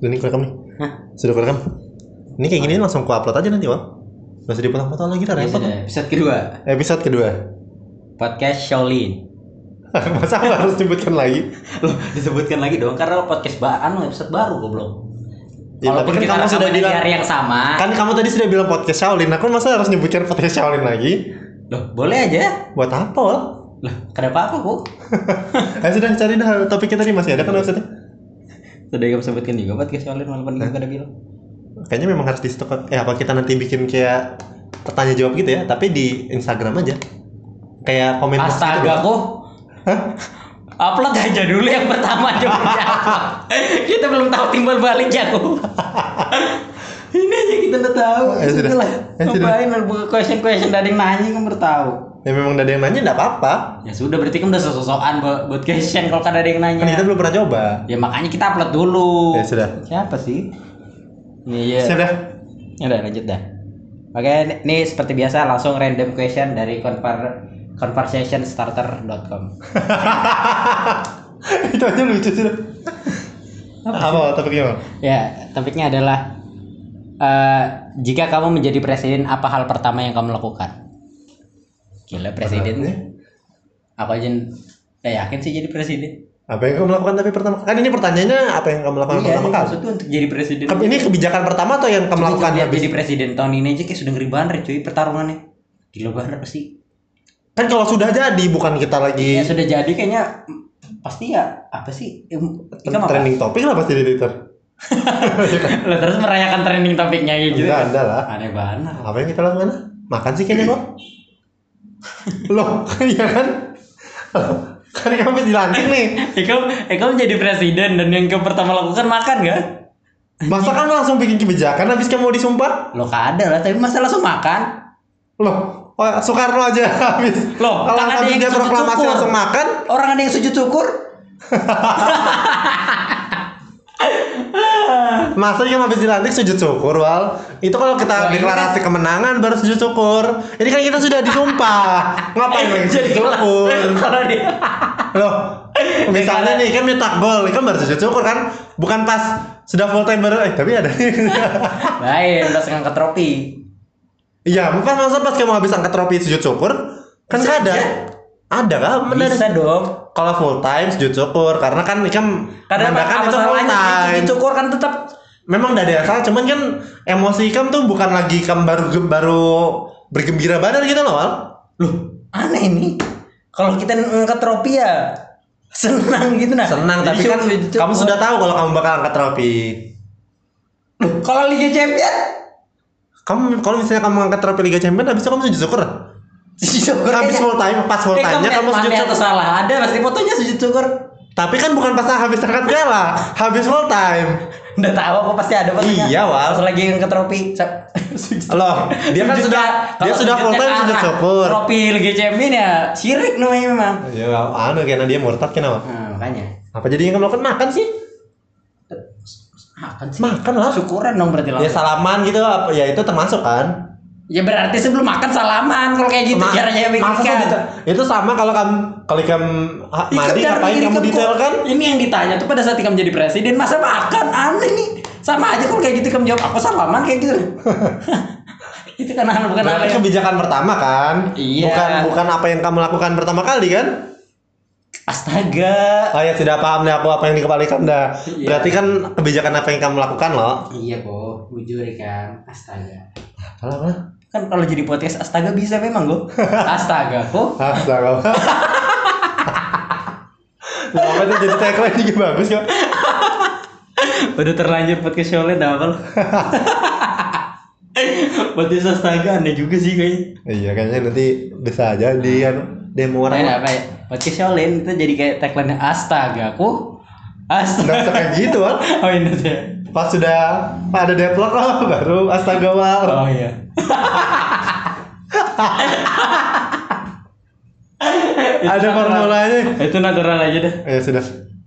Nih rekam nih. Hah? Sudah rekam. Ini kayak gini langsung ku upload aja nanti, Wal. Gak usah dipotong-potong lagi, dah Ya repot. sudah, episode kedua Episode kedua. podcast Shaolin. Masa harus nyebutkan lagi? Loh, disebutkan lagi dong karena podcast baru episode baru goblok. Ya, tapi kan kamu sudah bilang hari yang sama. Kan kamu tadi sudah bilang podcast Shaolin, aku masa harus nyebutkan podcast Shaolin lagi? Loh, boleh aja. Buat apa? Loh, kenapa apa kok? Eh sudah cari dah topiknya tadi masih ada kan maksudnya? Sudah kamu sebutkan juga podcast Shaolin walaupun kita udah bilang. Kayaknya memang harus di stok. Eh apa kita nanti bikin kayak pertanyaan jawab gitu ya, tapi di Instagram aja. Kayak komen gitu Astaga doang. kok. Upload aja dulu yang pertama jawabnya kita belum tahu timbal baliknya kok. Ini aja kita udah tahu. Ya sudah. lah. Ya sudah. Ngapain buka question question dari nanya baru tahu. Ya memang udah ada yang nanya enggak apa-apa. Ya sudah berarti kan udah sosokan buat, buat question kalau kan ada yang nanya. Kan kita belum pernah coba. Ya makanya kita upload dulu. Ya sudah. Siapa sih? Iya. Sudah. Ya udah lanjut dah. Oke, ini, ini seperti biasa langsung random question dari conver conversationstarter.com. Itu aja lucu sudah. Apa topiknya? Bang? Ya, topiknya adalah eh, jika kamu menjadi presiden, apa hal pertama yang kamu lakukan? Gila presiden. Beratnya. Apa aja ya yakin sih jadi presiden? Apa yang kamu lakukan tapi pertama kan ini pertanyaannya apa yang kamu lakukan Iya, pertama kali? maksudnya untuk jadi presiden. Ini kebijakan pertama atau yang kamu lakukan Jadi- habis? jadi presiden tahun ini aja kayak sudah ngeri banget cuy pertarungannya. Gila banget pasti. Kan kalau sudah jadi bukan kita lagi Ya sudah jadi kayaknya pasti ya apa sih? Ikam apa? trending topik lah pasti di Twitter. Lah, terus merayakan trending topiknya gitu. Enggak ada lah. Aneh banget. Apa yang kita lakukan? Makan sih kayaknya kok. Loh, iya kan? Loh, kan kamu dilantik nih. Ikam, Ikam jadi presiden dan yang kamu pertama lakukan makan gak? Masa kan langsung bikin kebijakan habis kamu mau disumpah? Lo ada lah, tapi masa langsung makan? Loh, oh, Soekarno aja habis. Loh, kalau kan habis dia proklamasi langsung makan, Orang ada yang sujud syukur? masa yang habis dilantik sujud syukur, Wal? Itu kalau kita Wah, ini deklarasi kemenangan baru sujud syukur. Ini kan kita sudah disumpah. Ngapain lagi sujud syukur? Kalau dia Loh, misalnya nih kan nyetak gol, kan baru sujud syukur kan? Bukan pas sudah full time baru, eh tapi ada. lain, udah ngangkat trofi. Iya, pas masa pas kamu habis angkat trofi sujud syukur, kan Bisa nggak ada. kan? Benar. Bisa dong. Kalau full time sujud syukur, karena kan ikam Karena apa itu full time. sujud syukur kan tetap Memang ada yang salah, cuman kan emosi ikam tuh bukan lagi ikam baru baru bergembira badan gitu loh, Wal. Loh, aneh nih. Kalau kita ngangkat trofi ya senang gitu nah. Senang, tapi kan kamu sudah tahu kalau kamu bakal angkat trofi. Kalau Liga Champion Kamu kalau misalnya kamu angkat trofi Liga Champions, habis itu kamu sujud syukur. Sujud syukur Habis full time, pas full Eh, time-nya kamu sujud syukur. salah ada pasti fotonya sujud syukur. Tapi kan bukan pas habis angkat piala, habis full time. Udah tahu aku pasti ada fotonya. Iya, Wal. Pas lagi trofi. sa- sujud. Loh, dia kan sudah dia sudah full time ke sujud arah syukur. Trofi Liga Champion ya syirik namanya memang. Ya, anu karena dia murtad kenapa? Nah, makanya. Apa jadi yang kamu lakukan makan sih? Makan sih. Makan lah. Syukuran dong berarti Ya langsung. salaman gitu apa ya itu termasuk kan? Ya berarti sebelum makan salaman kalau kayak gitu Ma- caranya bikin masa kan. gitu? Itu sama kalau kamu kalau kamu mandi bentar, ngapain kamu kan detail kok- kan? Ini yang ditanya tuh pada saat kamu jadi presiden masa makan aneh nih. Sama aja kalau kayak gitu kamu jawab aku salaman kayak gitu. itu kan hal bukan hal Berarti yang kebijakan pertama kan? Iya. Bukan bukan apa yang kamu lakukan pertama kali kan? astaga. Oh ya sudah paham deh aku apa yang di kepala kamu dah. Iya. Berarti kan kebijakan apa yang kamu lakukan loh? Iya kok, jujur kan. Astaga. Alah lah. Kan kalau jadi podcast astaga bisa memang gue. Astaga kok. Astaga. Nah, apa itu jadi tagline juga bagus kok. Udah terlanjur podcast Sholen dah apa lu? Podcast astaga aneh juga sih kayaknya. Iya kayaknya nanti bisa aja di anu, demo Nah, orang. apa ya? Podcast Sholen itu jadi kayak tagline astaga kok. Astaga. Nggak usah kayak gitu Wal. Oh ini sih. Pas sudah ada deadlock oh, baru astaga Wal. Oh iya. Ada formulanya. Itu natural aja deh. Ya sudah.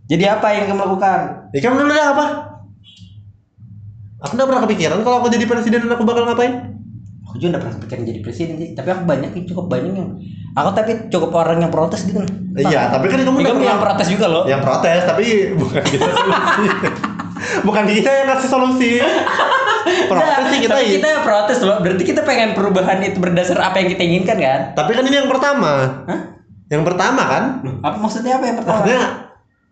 Jadi apa yang kamu lakukan? Ya kamu dulu dah apa? Aku nggak pernah kepikiran kalau aku jadi presiden aku bakal ngapain. Aku juga gak pernah kepikiran jadi presiden sih. Tapi aku banyak cukup banyak yang. Aku tapi cukup orang yang protes gitu. Iya, tapi kan kamu Kamu nggak yang protes juga loh. yang protes tapi bukan gitu solusi. Bukan kita yang ngasih solusi protes sih kita Tapi kita protes loh. Berarti kita pengen perubahan itu berdasar apa yang kita inginkan kan? tapi kan ini yang pertama Hah? yang pertama kan apa maksudnya apa yang pertama? maksudnya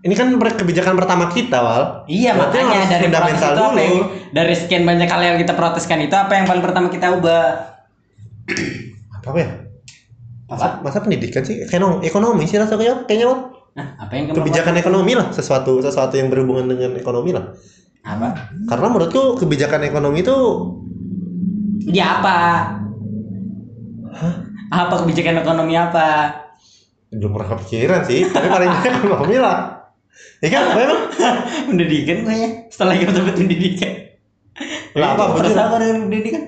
ini kan kebijakan pertama kita wal Iya Berarti makanya dari protes apa yang dari sekian banyak hal yang kita proteskan itu apa yang paling pertama kita ubah? apa ya Apa? masa pendidikan sih ekonomi ekonomi sih rasanya kayaknya Wal. Nah, apa yang kamu kebijakan ekonomi lah sesuatu sesuatu yang berhubungan dengan ekonomi lah apa? karena menurutku kebijakan ekonomi itu Ya apa? Apa kebijakan ekonomi apa? belum pernah kepikiran sih tapi paling ekonomi lah ya kan apa emang pendidikan gue ya. Setelah kita sebut pendidikan. Lah, apa, apa dari pendidikan?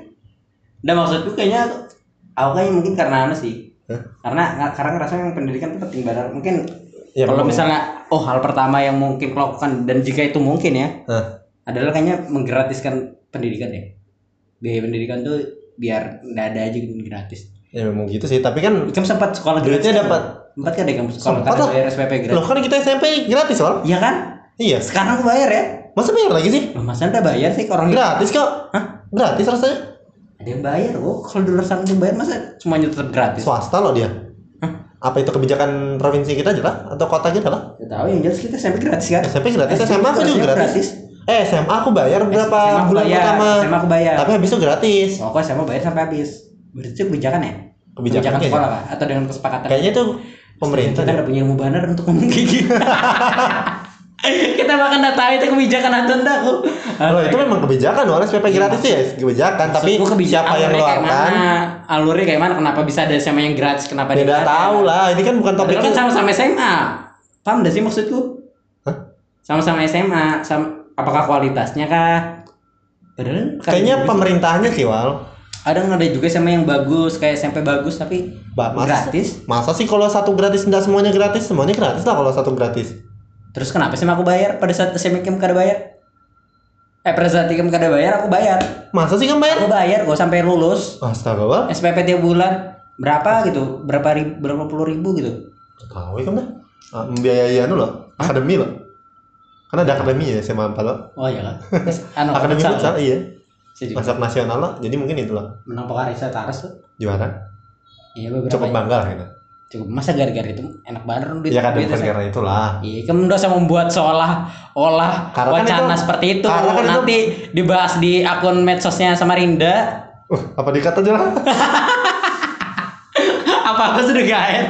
Nah maksudku kayaknya aku kayaknya mungkin karena anu sih. Hah? Karena karena ngerasa yang pendidikan itu penting banget. Mungkin Ya, kalau misalnya oh hal pertama yang mungkin lakukan dan jika itu mungkin ya Hah. adalah kayaknya menggratiskan pendidikan ya. Biaya pendidikan tuh biar nggak ada aja gitu gratis. ya memang gitu sih tapi kan Kamu sempat sekolah gratis? kan? dapat Empat kan deh kamu sekolah Sempat karena bayar SPP gratis. loh kan kita SMP gratis wal Iya kan? iya Sekarang bayar ya. masa bayar lagi sih Loh, masa udah bayar sih orang gratis kok Hah? gratis rasanya Ada yang bayar kok. Kalau di luar sana yang bayar masa semuanya tetap gratis? swasta loh dia apa itu kebijakan provinsi kita aja lah atau kota kita lah Gak tahu yang jelas kita SMP gratis kan? SMP gratis SMA aku juga gratis eh SMA aku bayar berapa SMA aku bulan bayar, pertama SMA aku bayar. tapi habis itu gratis Oh, kok SMA bayar sampai habis. Berarti itu kebijakan ya? Kebijakan kayaknya. sekolah kah? Atau dengan kesepakatan? kayaknya itu pemerintah Kita udah punya ilmu banar untuk ngomong kayak gitu. kita bahkan nggak tahu itu kebijakan atau enggak kok. Loh, itu memang kebijakan oleh SPP gratis sih ya kebijakan tapi kebijakan siapa yang mengeluarkan? Alurnya kayak mana? Kenapa bisa ada SMA yang gratis? Kenapa dia tidak tahu lah ini kan bukan topik kan sama-sama SMA. Paham gak sih maksudku? Hah? Sama-sama SMA. Sama, apakah kualitasnya kah? Padahal kan kayaknya bisa- pemerintahnya sih wal ada nggak ada juga SMA yang bagus kayak SMP bagus tapi Ba- masa, gratis. masa sih kalau satu gratis tidak semuanya gratis semuanya gratis lah kalau satu gratis Terus kenapa sih aku bayar pada saat SMA kamu kada bayar? Eh pada saat kamu kada bayar aku bayar. masa sih kan bayar Aku bayar kok sampai lulus. astaga wal SPP tiap bulan berapa gitu? Berapa ribu, berapa puluh ribu gitu? tahu ya kan dah Ah, membiayai anu loh akademi loh kan ada akademi ya SMA apa loh Oh iya. Terus, anu, akademi futsal. iya masuk nasional lah jadi mungkin itu lah menang Pokarisa Taras tuh. juara Iya beberapa. cukup bangga lah kita Cukup masa gara-gara itu enak banget duit. ya kan bukan karena itulah. Iya, kamu udah usah membuat seolah olah Karena kan wacana itu- seperti itu. karena kan itu- Nanti dibahas di akun medsosnya Samarinda. uh, apa dikata aja lah. Apa apa sudah gaet?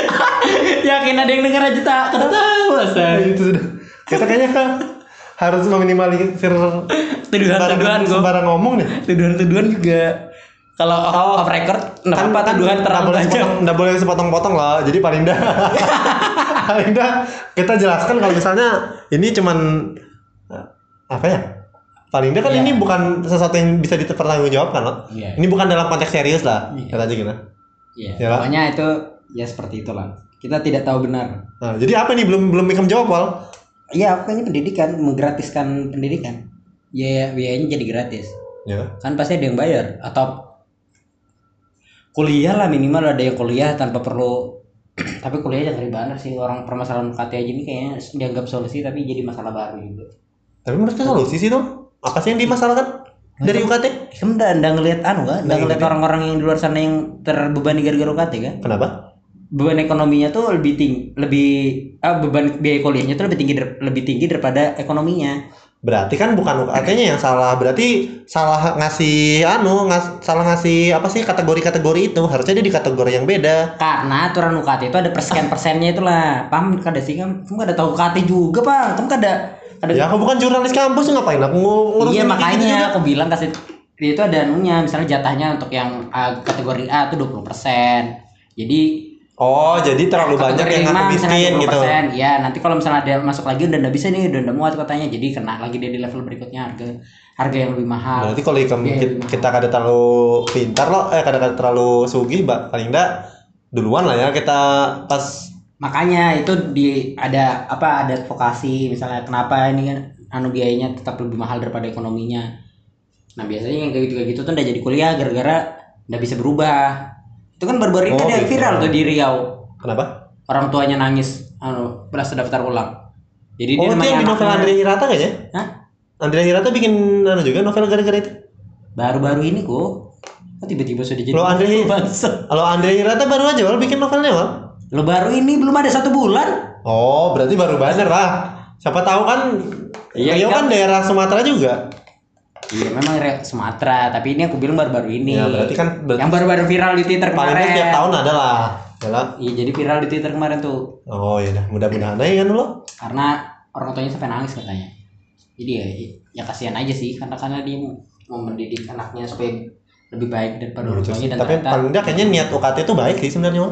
Yakin ada yang denger aja tak tahu masa itu sudah. Kita kayaknya harus meminimalisir tuduhan-tuduhan sembarang, gue sembarang ngomong nih. Tuduhan-tuduhan juga kalau off, off record nggak apa tuduhan nggak terlalu boleh banyak sepotong nggak boleh sepotong-potong lah. Jadi paling dah paling dah kita jelaskan kalau misalnya ini cuman eh, apa ya? Paling dah kan Iya. ini bukan sesuatu yang bisa dipertanggungjawabkan loh Iya. ini bukan dalam konteks serius lah Iya. kata aja gitu Iya, Ya, Pak. pokoknya itu ya seperti itulah. Kita tidak tahu benar. Nah, jadi apa nih belum belum ikam jawab Wal? Iya pokoknya pendidikan? Menggratiskan pendidikan. Ya biayanya jadi gratis. Ya. Kan pasti ada yang bayar. Atau kuliah lah minimal ada yang kuliah tanpa perlu. Tapi kuliah jangan ribet sih orang permasalahan UKT aja ini kayaknya dianggap solusi tapi jadi masalah baru gitu. Tapi menurutnya solusi sih tuh apa sih yang dimasalahkan dari UKT kamu udah udah ngeliat anu kan udah ngeliat. orang-orang yang di luar sana yang terbebani gara-gara UKT kan? Kenapa? Beban ekonominya tuh lebih tinggi lebih ah, beban biaya kuliahnya tuh lebih tinggi lebih tinggi daripada ekonominya berarti kan bukan UKT-nya yang salah berarti salah ngasih anu ngas, salah ngasih apa sih kategori-kategori itu harusnya dia di kategori yang beda. Karena aturan UKT itu ada persekian persennya itulah. Paham kada sih kan kamu kada tahu UKT juga pak. Kamu kada kada ya aku bukan jurnalis kampus ngapain aku ngu- ngurusin iya makanya aku bilang kasih itu ada anunya misalnya jatahnya untuk yang A, kategori A itu 20% jadi oh jadi terlalu banyak kategori yang misalnya miskin gitu. 20%. ya nanti kalau misalnya ada masuk lagi udah nggak bisa nih udah nggak muat katanya jadi kena lagi dia di level berikutnya harga harga yang lebih mahal. Berarti kalau ikam Biaya kita, kita kada terlalu pintar loh eh kada terlalu sugih mbak paling enggak duluan lah ya kita pas makanya itu di ada apa ada advokasi misalnya kenapa ini kan anu biayanya tetap lebih mahal daripada ekonominya. Nah biasanya yang kayak gitu kayak gitu tuh udah jadi kuliah gara-gara udah bisa berubah itu kan baru-baru ini Oh, gitu. viral tuh di Riau kenapa orang tuanya nangis anu belas daftar ulang Jadi Oh, itu namanya yang di novel Andre Hirata kayaknya? Hah? Andre Hirata bikin anu juga novel gara-gara itu. Baru-baru ini kok. Kok tiba-tiba sudah jadi Lo Andre-. Kalau Andre Hirata baru aja Wal bikin novelnya Wal. Lo baru ini belum ada satu bulan. Oh, berarti baru banner lah. Siapa tahu kan Iya, Riau kan. kan daerah Sumatera juga. Iya memang Sumatera, tapi ini aku bilang baru-baru ini. Ya, berarti kan ber- yang baru-baru viral di Twitter paling kemarin. nggak tiap tahun ada lah. Yalah. Iya jadi viral di Twitter kemarin tuh. Oh ya udah, mudah-mudahan aja kan lo. Karena orang tuanya sampai nangis katanya. Jadi ya ya kasihan aja sih karena karena dia mau mendidik anaknya supaya lebih baik daripada orang tuanya dan Tapi ternyata paling nggak kayaknya niat UKT itu baik sih sebenarnya.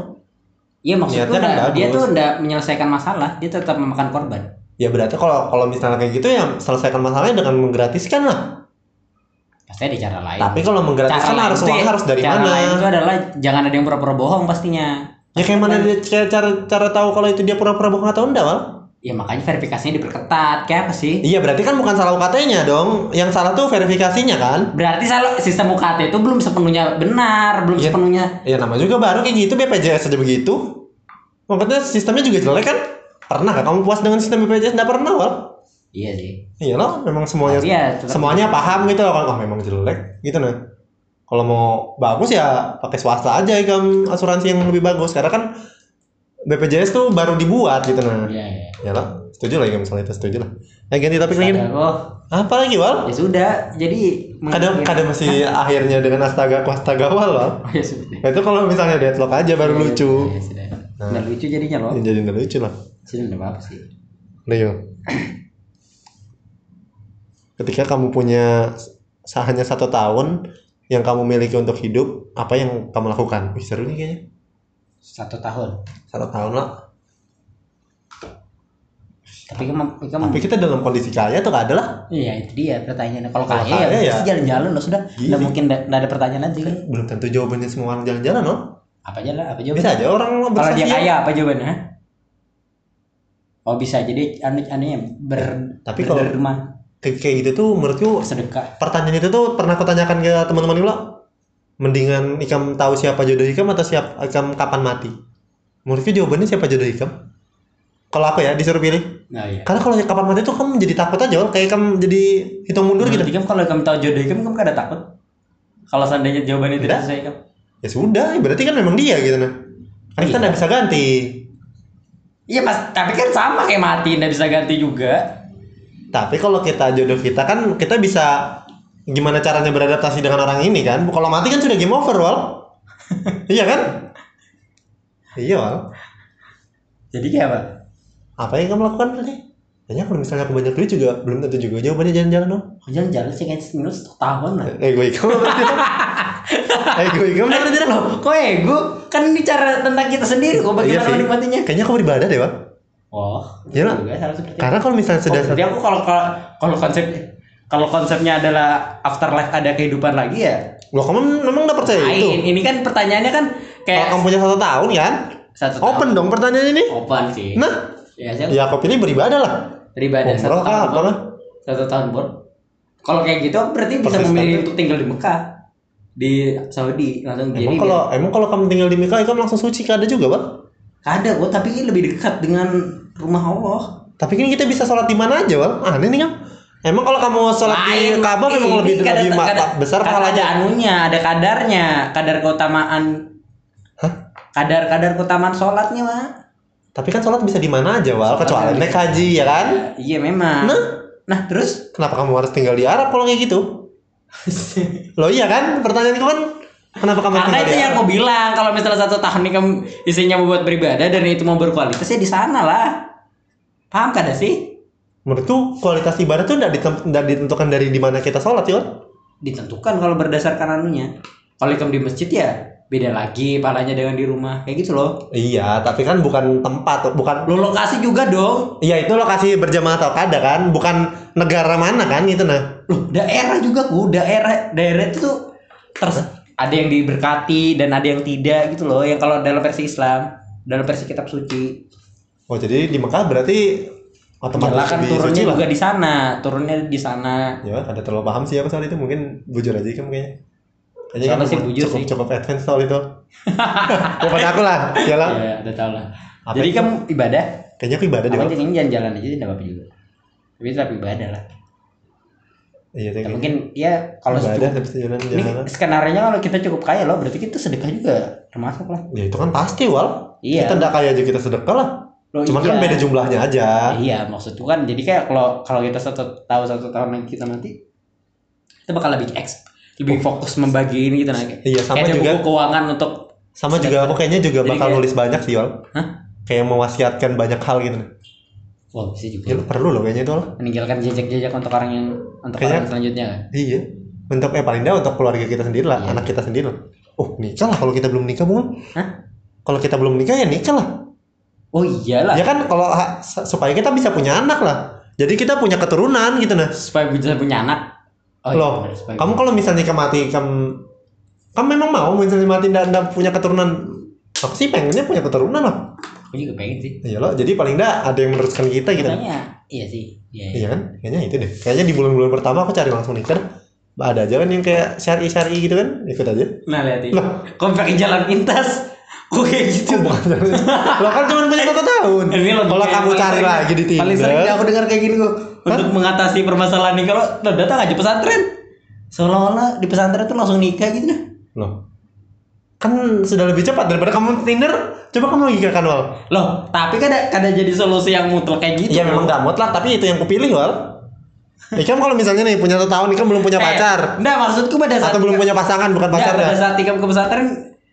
Iya maksudnya kan dia bagus. tuh enggak menyelesaikan masalah, dia tetap memakan korban. Ya berarti kalau kalau misalnya kayak gitu ya selesaikan masalahnya dengan menggratiskan lah. Pasti ada cara lain. Tapi kalau menggratiskan lain harus tuh uangnya ya- harus dari cara mana? lain itu adalah jangan ada yang pura-pura bohong pastinya. Ya kayak mana dia kayak cara cara tahu kalau itu dia pura-pura bohong atau enggak, Wal? Ya makanya verifikasinya diperketat. Kayak apa sih? Iya, berarti kan bukan salah UKT-nya dong. Yang salah tuh verifikasinya kan? Berarti salah sistem UKT itu belum sepenuhnya benar, belum Iya. sepenuhnya. Ya nama juga baru kayak gitu BPJS aja begitu. Maksudnya sistemnya juga jelek kan? Pernah gak kamu puas dengan sistem BPJS? Nggak pernah, Wal. Iya sih. Iya loh, memang semuanya ya tetap- semuanya paham gitu loh kalau oh, memang jelek gitu nah. Kalau mau bagus ya pakai swasta aja ikam asuransi yang lebih bagus karena kan BPJS tuh baru dibuat gitu nah. Iya, iya. Ya lah, setuju lah ya misalnya itu setuju lah. Nah, ganti topik lagi nih. Oh, Apa lagi, Wal? ya sudah. Jadi Kadang kadang masih akhirnya dengan astaga astaga Wal, Wal. Oh, ya sudah. Nah, itu kalau misalnya deadlock aja baru Ya, lucu. Ya, sudah. Nah. Nggak lucu jadinya loh. Ya, jadi nggak lucu lah. Sudah nggak apa-apa sih. Leo. Ketika kamu punya hanya satu tahun yang kamu miliki untuk hidup, apa yang kamu lakukan? Wih, seru nih kayaknya. Satu tahun. Satu tahun lah. Tapi kamu, kamu Tapi kita dalam kondisi kaya tuh gak ada lah. Iya itu dia pertanyaannya. Kalau kaya, kaya ya, ya. pasti jalan-jalan loh sudah. Iya. Nggak mungkin nggak nggak ada pertanyaan lagi kan. Belum tentu jawabannya semua orang jalan-jalan loh. Apa aja lah, apa jawabannya? Bisa aja orang Kalau dia kaya apa jawabannya? Oh bisa jadi anu anunya ber Tapi kalau- berderma Kayak gitu tuh menurutku sedekah. pertanyaan itu tuh pernah aku tanyakan ke teman-teman gue mendingan ikam tahu siapa jodoh ikam atau siap ikam kapan mati menurutku jawabannya siapa jodoh ikam kalau aku ya disuruh pilih Nah iya. karena kalau kapan mati tuh kamu jadi takut aja kayak kamu jadi hitung mundur gitu Berarti kan kalau kamu tahu jodoh kamu kamu kada takut. Kalau seandainya jawabannya tidak Tidak. sesuai kamu. ya sudah berarti kan memang dia gitu nah kan kita Iya. nggak bisa ganti Iya mas, tapi kan sama kayak mati, nggak bisa ganti juga. Tapi kalau kita jodoh kita kan kita bisa gimana caranya beradaptasi dengan orang ini kan kalau mati kan sudah game over wal iya kan iya wal Jadi kayak apa? apa yang kamu lakukan tadi kayaknya kalau misalnya aku banyak duit juga belum tentu juga jawabannya jalan-jalan dong Oh, Jalan-jalan sih kayak minus tahun lah. eh gue ikut eh gue ikut berarti tidak Loh, kok ego? Kan bicara tentang kita sendiri kok Iya bagaimana sih. menikmatinya. kayaknya aku beribadah deh Wal. Oh, Iya lah. juga harus seperti karena kalau misalnya Oh, sudah jadi aku kalau kalau kalau konsep kalau konsepnya adalah afterlife ada kehidupan lagi ya. Loh kamu memang udah percaya itu? Lain. Ini kan pertanyaannya kan Kalau kayak kamu punya satu tahun kan? satu Open dong pertanyaan ini. tahun. Open sih. Nah, Ya, saya ya aku pilih beribadah lah. beribadah satu Umroh kah tahun. apa lah? Satu tahun, Bor. Kalau kayak gitu berarti bisa memilih untuk tinggal di Mekah. Di Saudi langsung jadi Emang kalau emang kalau kamu tinggal di Mekah, kamu langsung suci ada juga, Bang? ada kok tapi lebih dekat dengan rumah Allah. Tapi kan kita bisa sholat di mana aja, Bang. Aneh nih kan. Emang kalau kamu sholat di. Ka'bah memang lebih kada- lebih ma- kada- besar kada ada pahalanya. anunya, ada kadarnya, kadar keutamaan. Hah? Kadar-kadar keutamaan sholatnya, Pak. Tapi kan sholat bisa di mana aja, Wal. Kecuali naik haji, ya kan? Iya memang. Nah. Nah, terus Kenapa kamu harus tinggal di Arab kalau kayak gitu? Loh iya kan? Pertanyaanku kan kenapa kamu karena itu yang aku bilang kalau misalnya satu tahun ini kamu isinya mau buat beribadah dan itu mau berkualitas ya di sana lah. Paham kada sih? Menurutku kualitas ibadah tuh tidak ditentukan dari di mana kita sholat, ya. Ditentukan kalau berdasarkan anunya. Kalau kamu di masjid ya beda lagi pahalanya dengan di rumah kayak gitu loh. Iya, tapi kan bukan tempat, bukan Lo lokasi juga dong. Iya itu lokasi berjamaah atau kada kan, bukan negara mana kan itu nah. Loh, daerah juga ku, daerah daerah itu tuh terus ada yang diberkati dan ada yang tidak gitu loh. Yang kalau dalam versi Islam, dalam versi kitab suci. Oh jadi di Mekah berarti otomatis kan turunnya juga di sana, turunnya di sana. Ya ada terlalu paham sih aku soal itu mungkin bujur aja kamu kayaknya. Kayaknya Soalnya kamu sih bujur cukup sih. cukup advance soal itu. Bukan aku lah, ya lah. Iya, udah tahu lah. Apa Jadi itu? kamu ibadah Kayaknya aku ibadah deh. Wal. jadinya jalan-jalan aja tidak apa-apa juga. Tapi tetap ibadah lah. Iya, Ya, mungkin ya kalau ibadah itu jalan ini jalan. skenario nya kalau kita cukup kaya loh, berarti kita sedekah juga termasuk lah. Ya itu kan pasti wal. Iya. Kita nggak kaya aja kita sedekah lah. Loh, Cuma iya. kan beda jumlahnya aja. Iya, maksudku kan jadi kayak kalau kalau kita satu tahu satu tahun lagi kita mati, kita bakal lebih eks lebih fokus membagi ini gitu nah. Iya sama kayak juga. buku keuangan untuk Sama juga aku kayaknya juga Jadi bakal kayak- nulis banyak sih wal. Hah? Kayak mewasiatkan banyak hal gitu. wah bisa juga Ya lu perlu loh kayaknya itu wal. meninggalkan jejak-jejak untuk orang yang untuk Kayaknya- orang selanjutnya kan. Iya. Untuk eh paling nggak untuk keluarga kita sendiri lah, Iya. anak kita sendiri lah. Oh nikah lah kalau kita belum nikah bunga. Hah? Kalau kita belum nikah ya nikah lah. Oh iyalah. Ya kan kalau supaya kita bisa punya anak lah. Jadi kita punya keturunan gitu nah. Supaya bisa punya anak. Oh, Loh, bener, supaya Kamu kalau misalnya mati kamu kamu memang mau misalnya mati dan dan punya keturunan aku sih pengennya punya keturunan lah. Aku juga pengen sih. Iya loh, jadi paling enggak ada yang meneruskan kita gitu. Katanya iya sih. Iya. iya. Iya kan? Kayaknya itu deh. Kayaknya di bulan-bulan pertama aku cari langsung nikah. Ada aja kan yang kayak syari-syari gitu kan, ikut aja. Nah lihat ini. Loh. Kok pakai jalan pintas? Kok kayak gitu? Oh, Lo kan cuma punya satu tahun. Ini logika Kalau kamu cari lagi di Paling sering Tinder, aku dengar kayak gini kok. Untuk mengatasi permasalahan ini kalau lo datang aja pesantren. Seolah-olah di pesantren tuh langsung nikah gitu dah. loh. Kan sudah lebih cepat daripada kamu Tinder. Coba kamu lagi kan Wal. Loh, tapi kan ada, ada jadi solusi yang mutlak kayak gitu. Iya memang gak mutlak, tapi itu yang kupilih Wal. Ya kan kalau misalnya nih punya satu tahun, kan belum punya Eh, pacar. Enggak, maksudku pada saat Atau belum punya pasangan, bukan Enggak, pada pacarnya. saat tikam ke pesantren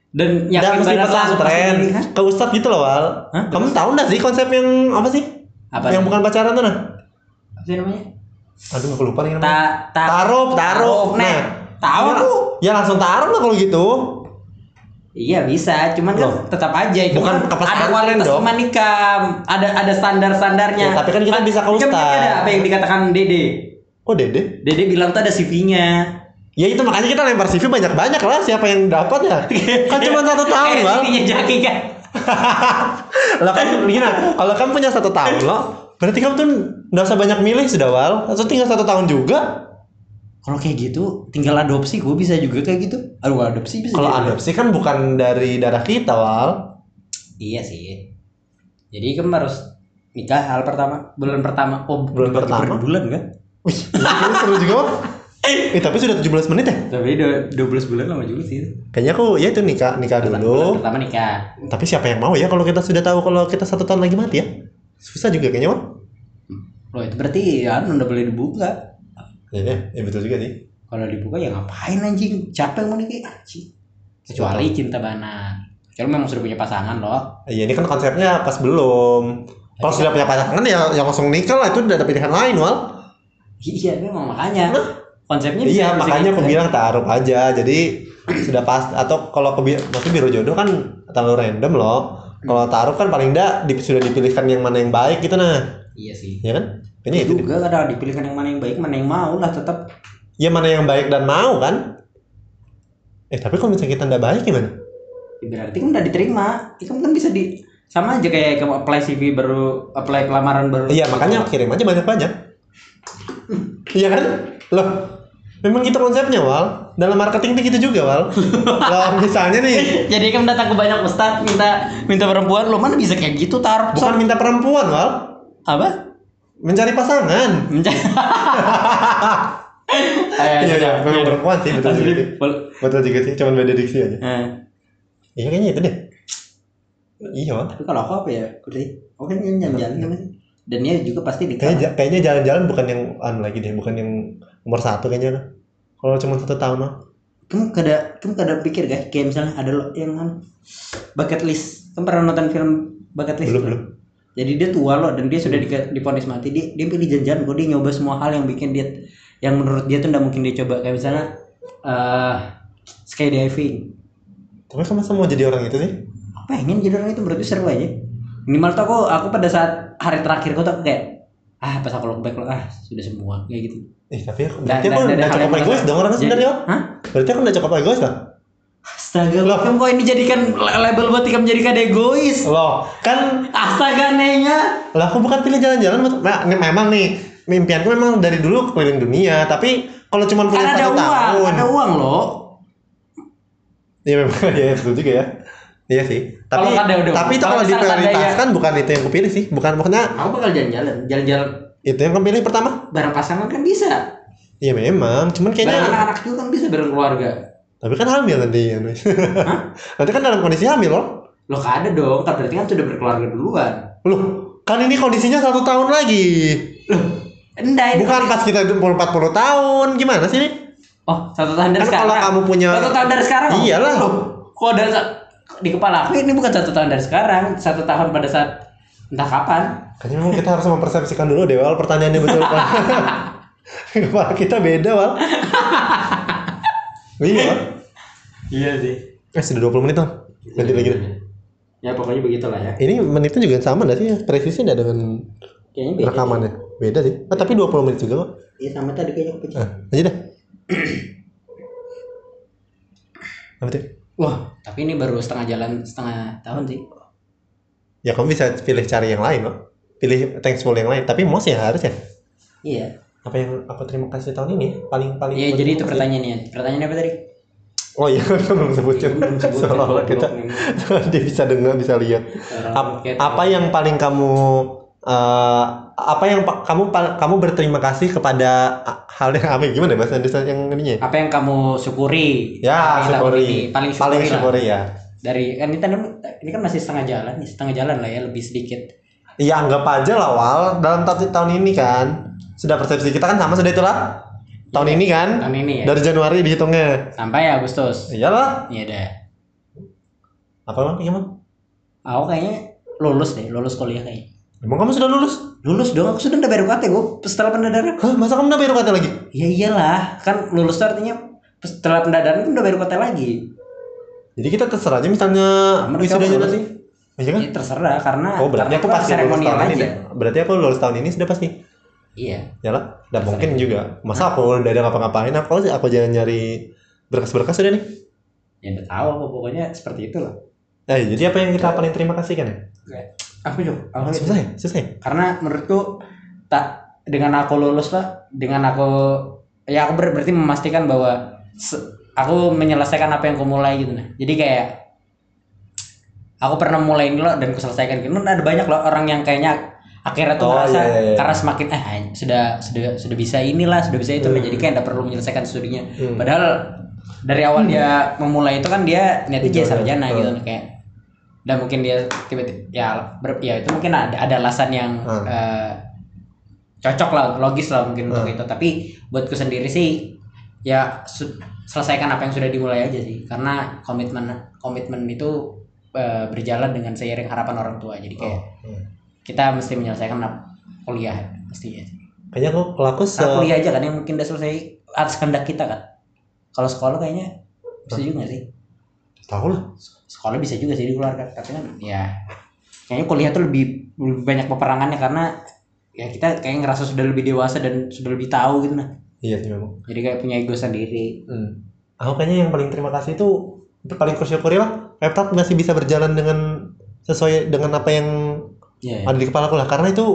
dan yakin mesti langsung pasti pesantren, nikah. ke ustadz gitu loh Wal. Hah? Kamu tahu nggak sih konsep yang apa sih? Apa? Yang bukan pacaran tuh nah? Apa sih namanya? Aduh aku lupa nih namanya. Ta, ta, Taruh, taruh. Nah, Nah, tahu ya, aku. Ya langsung taruh lah kalau gitu. Iya bisa, cuman kan tetap aja itu Bukan kan ada kualitas dong. nikah, ada ada standar standarnya. Ya, tapi kan kita bisa ke Nikah ustaz. ada apa yang dikatakan Dede. Kok dede? Dede bilang tuh ada CV-nya. Ya itu makanya kita lempar CV banyak-banyak lah siapa yang dapat ya. Kan cuma satu tahun Kayak Wal. CV-nya Jaki kan. Lah kan gini, kalau kamu punya satu tahun loh, berarti kamu tuh nggak usah banyak milih sudah Wal. Atau tinggal satu tahun juga. Kalau kayak gitu, tinggal adopsi, gue bisa juga kayak gitu. Aduh, adopsi bisa. Kalau adopsi kan bukan dari darah kita Wal. Iya sih. Jadi kan harus nikah hal pertama, bulan pertama. Oh, Bulan pertama? per bulan kan? Wih, ini seru juga Wal. Eh tapi sudah 17 menit ya? Tapi dua- 12 bulan lama juga sih. Kayaknya aku ya itu nikah nikah dulu. pertama nikah. Tapi siapa yang mau ya kalau kita sudah tahu kalau kita satu tahun lagi mati ya? Susah juga kayaknya Wal. Loh itu berarti ya udah boleh dibuka. Iya, ya betul juga sih. Kalau dibuka ya ngapain anjing? Siapa yang mau nikah? Anjing. Kecuali cinta bana. Kalau memang sudah punya pasangan loh. Iya ini kan konsepnya pas belum. Kalau sudah punya pasangan ya yang langsung nikah lah itu udah ada pilihan lain Wal. Iya memang makanya. Konsepnya Iya makanya aku bilang taruh aja. Jadi sudah pas atau kalau aku bi- maksudnya biro jodoh kan terlalu random loh. Kalau taruh kan paling enggak di- sudah dipilihkan yang mana yang baik gitu nah. Iya sih. Ya kan? Kayaknya itu. juga kadang dipilihkan yang mana yang baik, mana yang mau lah tetap. Ya mana yang baik dan mau kan? Eh tapi kalau misalnya kita nggak baik gimana? Ya, berarti kan udah diterima. Itu kan bisa di sama aja kayak kamu apply CV baru apply pelamaran baru. Iya makanya kirim aja banyak-banyak. Iya kan? Loh, memang gitu konsepnya Wal. Dalam marketing itu gitu juga Wal. Kalau misalnya nih, Jadi kan datang ke banyak ustad minta minta perempuan, lo mana bisa kayak gitu tar? bukan minta perempuan Wal, apa? mencari pasangan. Mencari. Iya iya, memang perempuan sih betul juga sih. Betul juga sih, cuman beda diksi aja. Iya kayaknya itu deh. Iya Wal. tapi kalau aku apa ya? Udah, aku kan jalan-jalan sih. Dan dia juga pasti di Kayaknya jalan-jalan bukan yang anu lagi deh, bukan yang nomor satu kayaknya. Kalau cuma satu tahun mah. kamu kada kamu kada pikir guys kayak misalnya ada lo yang kan bucket list kamu pernah nonton film bucket list Belum belum. jadi dia tua loh dan dia sudah di diponis mati dia dia pilih jalan-jalan kok dia nyoba semua hal yang bikin dia yang menurut dia tuh nggak mungkin dia coba kayak misalnya eh skydiving Tapi kamu masa mau jadi orang itu sih? pengen jadi orang itu berarti seru aja minimal tuh aku aku pada saat hari terakhir aku tuh kayak ah pas aku look back lo ah sudah semua kayak gitu Eh tapi aku berarti aku udah ada cukup egois dong orang Jadi- sebenarnya. Hah Berarti aku udah cukup egois lah. astaga Loh. kamu kok ini jadikan label buat kamu jadikan egois Loh, kan astaga nenya lah aku bukan pilih jalan-jalan. Nah, memang nih mimpianku memang dari dulu keliling dunia, tapi kalau cuma punya kan ada satu uang tahun. ada uang loh Iya memang ya betul juga ya. Iya sih. Tapi Kalau ada udah- tapi itu kalau ada ya- diprioritaskan bukan itu yang kupilih sih. Bukan maksudnya Aku bakal jalan-jalan, jalan-jalan itu yang kepilih pertama. bareng pasangan kan bisa. Iya memang, cuman kayaknya anak-anak juga kan bisa bareng keluarga. tapi kan hamil nanti ya. Nanti kan dalam kondisi hamil loh. Loh ada dong, kan berarti kan sudah berkeluarga duluan. Loh, kan ini kondisinya satu tahun lagi. Loh, ini. Bukan pas kita 40 40 tahun. Gimana sih ini? Oh, satu tahun dari Kan sekarang. kalau kamu punya- Satu tahun dari sekarang. Iyalah. Loh, kok dari di kepala aku ini bukan satu tahun dari sekarang, satu tahun pada saat entah kapan. Kayaknya memang kita harus mempersepsikan dulu deh, Wal. Pertanyaannya betul. Wal. Kepala kita beda, Wal. iya, Wal. Iya sih. Eh, sudah 20 menit, Wal. Ganti lagi deh. Ya pokoknya begitulah ya. Ini menitnya juga sama nggak sih? Presisinya nggak dengan Kayaknya beda. rekamannya? Beda sih. Ah, tapi 20 menit juga kok. Iya sama tadi kayaknya kepecah. Ah, aja dah. Apa tuh? Wah, tapi ini baru setengah jalan setengah tahun sih. Ya kamu bisa pilih cari yang lain loh. Pilih thankful yang lain. Tapi most ya harus ya. Iya. Apa yang aku terima kasih tahun ini? Paling paling. Iya, jadi itu kasih. pertanyaannya. Pertanyaannya apa tadi? Oh iya, belum sebutin. Seolah-olah kita dia bisa dengar, bisa lihat. Ap- apa yang paling kamu eh, apa yang kamu kamu berterima kasih kepada hal yang ya? gimana ya bahasa Indonesia yang ininya ya? apa yang kamu syukuri Ya, syukuri. ini? paling syukuri, Paling lah. syukuri ya. dari kan ini, ini kan masih setengah jalan nih setengah jalan lah ya lebih sedikit Iya anggap aja lah Wal dalam ta- tahun ini kan sudah persepsi kita kan sama sudah itulah tahun ini kan tahun ini ya dari Januari dihitungnya sampai Agustus iyalah iya deh apa lagi gimana aku kayaknya lulus deh lulus kuliah kayaknya emang kamu sudah lulus? Lulus dong aku sudah udah bayar UKT gue setelah pendadaran. Hah masa kamu udah bayar UKT lagi? Ya iyalah kan lulus tuh artinya setelah pendadaran kan udah bayar UKT lagi. Jadi kita terserah aja misalnya Sama wisudanya nanti. Iya kan? Ya terserah karena oh berarti aku itu pasti lulus tahun ini aja. deh. berarti aku lulus tahun ini sudah pasti? Iya. Yalah, dan mungkin juga. Masa aku udah ada ngapa-ngapain, aku sih aku jangan nyari berkas-berkas udah nih. ya udah tahu aku pokoknya seperti itu loh Eh, jadi apa yang kita paling terima kasih kan? Ya? aku juga aku Susah ya? Susah ya? karena menurutku tak dengan aku lulus lah dengan aku ya aku ber- berarti memastikan bahwa se- aku menyelesaikan apa yang aku mulai gitu nah jadi kayak aku pernah mulai ini loh dan aku selesaikan gitu ada banyak loh orang yang kayaknya akhirnya tuh Oh, merasa iya, iya, iya. karena semakin eh sudah sudah sudah bisa inilah sudah bisa itu Hmm. jadi kayak nggak perlu menyelesaikan studinya Hmm. padahal dari awal dia memulai itu kan dia niatnya jadi Tujuannya. sarjana Hmm. gitu kayak dan mungkin dia tiba-tiba ya ber- ya itu mungkin ada ada alasan yang Hmm. eh, cocok lah logis lah mungkin untuk Hmm. itu tapi buatku sendiri sih ya selesaikan apa yang sudah dimulai aja sih karena komitmen komitmen itu eh, berjalan dengan seiring harapan orang tua jadi kayak Oh, hmm. kita mesti menyelesaikan kuliah mestinya Kayaknya aku kalau aku se karena kuliah aja kan yang mungkin udah selesai atas kehendak kita kan kalau sekolah kayaknya bisa juga nggak sih tahu lah. Sekolah bisa juga sih dikeluarkan tapi kan ya kayaknya kuliah tuh lebih lebih banyak peperangannya karena ya kita kayak ngerasa sudah lebih dewasa dan sudah lebih tahu gitu nah Iya sih memang. jadi kayak punya ego sendiri Hmm. Aku kayaknya yang paling terima kasih itu itu paling kusyukuri lah. Laptop masih bisa berjalan dengan sesuai dengan apa yang ya, ada di kepala aku lah. Karena itu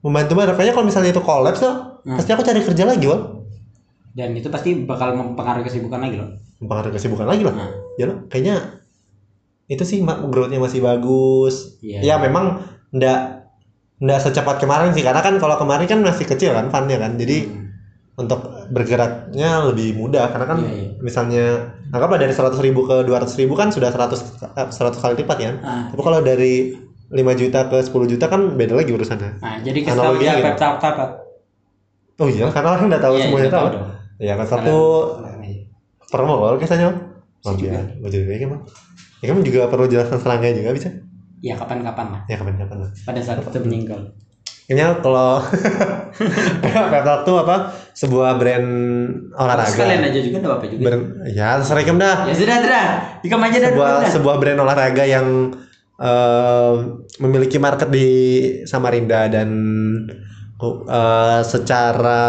membantu banget. Kayaknya kalau misalnya itu kolaps tuh, Hmm. pasti aku cari kerja lagi, Wal. dan itu pasti bakal mempengaruhi kesibukan lagi loh Mempengaruhi kesibukan lagi lah. nah, ya lo kayaknya itu sih growth-nya masih bagus. Iya ya memang ndak ndak secepat kemarin sih. Karena kan kalau kemarin kan masih kecil kan funnya kan. Jadi Hmm. untuk bergeraknya lebih mudah. Karena kan Iya, iya. misalnya anggaplah dari 100 ribu ke 200 ribu kan sudah 100 eh, 100 kali lipat ya. Ah, tapi kalau dari 5 juta ke 10 juta kan beda lagi urusannya. Nah jadi kita Analoginya ya gitu. Talk apa oh iya karena orang nggak tahu Iya, semuanya iya, tahu. ya kan satu promo kalau kisahnya biar mau jadi baik emang ya kamu juga perlu jelaskan serangga juga bisa? Ya kapan-kapan lah. Ya kapan-kapan lah. Pada saat itu meninggal. Kayaknya kalau Pep Talk tuh apa sebuah brand olahraga. sekalian aja juga enggak apa juga. Brand, ya terserah Ikem dah. ya sudah sudah. Dikam aja dah Sebuah dah. sebuah brand olahraga yang eh, memiliki market di Samarinda dan eh, secara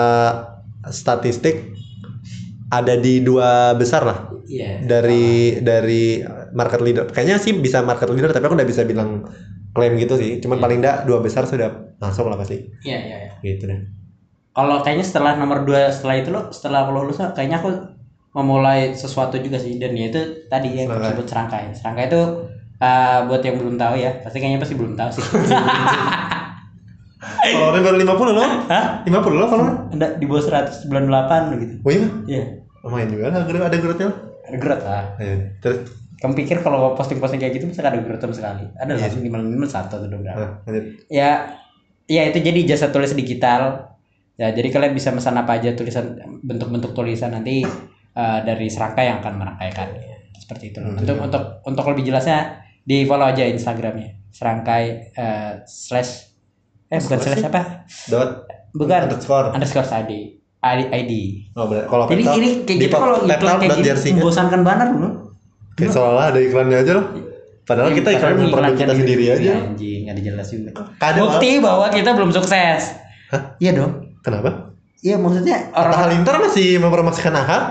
statistik ada di dua besar lah. Iya. Dari dari market leader. Kayaknya sih bisa market leader tapi aku udah bisa bilang klaim gitu sih. Cuman Iya. paling enggak dua besar sudah masuk lah pasti. iya iya iya Gitu deh. kalau kayaknya setelah nomor dua setelah itu lo setelah aku lulus kayaknya aku memulai sesuatu juga sih dan ya itu tadi yang disebut serangkai serangkai itu Eh, buat yang belum tahu ya, pasti kayaknya pasti belum tahu sih. Followernya baru 50 loh. Hah? 50 loh follower. Ada di bawah 198 gitu. Oh iya? Iya. Lumayan juga ada grup ada grupnya. Ada growth lah. Ayo. Terus Kamu pikir kalau posting-posting kayak gitu bisa ada sama sekali? Ada lah minimal minimal satu atau dua berapa. nah. Ya, ya itu jadi jasa tulis digital. Ya, jadi kalian bisa pesan apa aja tulisan bentuk-bentuk tulisan nanti eh, dari serangkai yang akan merangkaikan. Seperti itu. Hmm, Untuk untuk untuk lebih jelasnya di follow aja Instagramnya serangkai eh, slash eh bukan slash apa? Dot Bukan underscore. underscore ID ID. ID. Oh. Kalau Jadi PayPal, ini kayak gitu kalau iklan kayak jersey kan. membosankan banget loh. Kayak seolah ada iklannya aja loh. Padahal kita iklan produk kita sendiri diri aja. Anjing, ada jelas juga. Kadang Bukti bahwa kita belum sukses. Hah? Iya dong. Kenapa? Iya maksudnya orang Halilintar masih mempromosikan Ahad.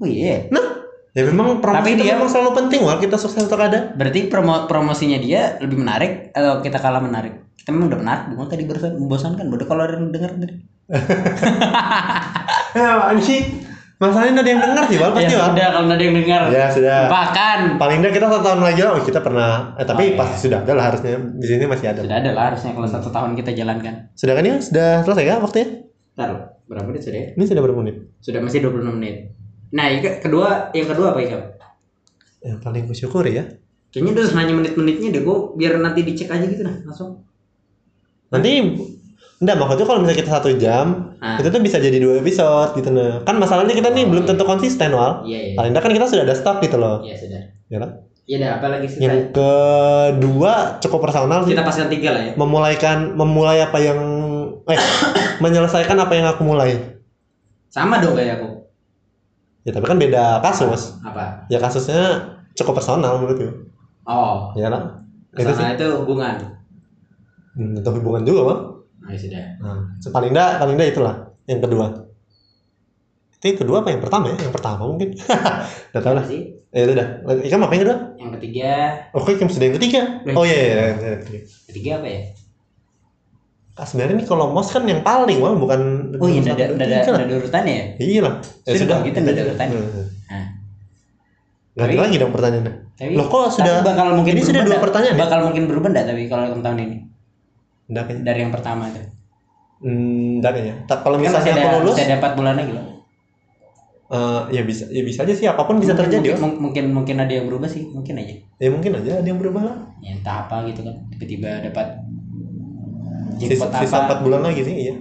Oh iya. Nah, ya memang promosi Tapi itu dia- memang selalu penting wal kita sukses atau ada. Berarti promo promosinya dia lebih menarik atau kita kalah menarik? Kita memang udah menarik, bukan tadi barusan membosankan. Bodoh kalau ada yang denger tadi. Ya, sih masalahnya ada yang dengar sih wal pasti ya sudah kalau ada yang denger. Ya sudah. Bahkan Paling enggak kita satu tahun lagi lah, oh kita pernah. Eh tapi Oh, iya. pasti sudah ada lah harusnya di sini masih ada. sudah ada lah harusnya kalau satu tahun kita jalankan. Sudah kan ya? Sudah selesai kan waktunya? Ntar berapa menit sudah ya? Ini sudah berapa menit? Sudah masih 26 menit. Nah, yang ke- kedua, yang kedua apa ya? Yang paling kusyukuri ya. Kayaknya udah nanya menit-menitnya deh, gue biar nanti dicek aja gitu nah langsung. Nanti enggak maksudnya kalau misalnya kita satu jam Ah. itu tuh bisa jadi dua episode gitu nah. Kan masalahnya kita nih belum tentu konsisten wal. Iya, iya. Paling enggak kan kita sudah ada stok gitu loh. Iya, sudah. Ya kan? Iya, dah apa lagi sih? Yang kedua cukup personal sih. Kita paskan tiga lah ya. Memulaikan memulai apa yang eh menyelesaikan apa yang aku mulai. Sama dong kayak aku. Ya tapi kan beda kasus. Apa? Ya kasusnya cukup personal menurutku. Oh, Ya lah. Itu sih. itu hubungan. Hmm, Tentu hubungan juga bang. Nah, sudah. Nah, paling enggak paling enggak itulah yang kedua. Itu yang kedua apa yang pertama ya? Yang pertama mungkin. Udah tahu lah. Sih? Ya itu dah. Ikam apa yang kedua? Yang ketiga, Oke, Ikam sudah yang ketiga. Oh iya iya. iya, iya, iya. ketiga apa ya? Ah, sebenarnya ini kalau mos kan yang paling wah bukan Oh iya, ada ada ada urutannya ya. Iya lah. Ya Sudah, gitu ada urutannya. Hmm. Nah, Ganti lagi dong pertanyaannya. tapi Loh kok sudah tapi bakal mungkin ini sudah dua pertanyaan ya? Bakal mungkin berubah enggak tapi kalau yang tahun ini Kayaknya. dari yang pertama itu. Hmm, enggak kayaknya. Kalau masih misalnya ada aku lulus, masih ada 4 bulan lagi loh. eh, ya bisa ya bisa aja sih apa pun bisa Mungkin- terjadi. Mungkin, mungkin mungkin ada yang berubah sih, mungkin aja. Ya mungkin aja ada yang berubah lah. Ya entah apa gitu kan. Tiba-tiba dapat Sisa, jackpot sisa apa. 4 bulan lagi sih, iya.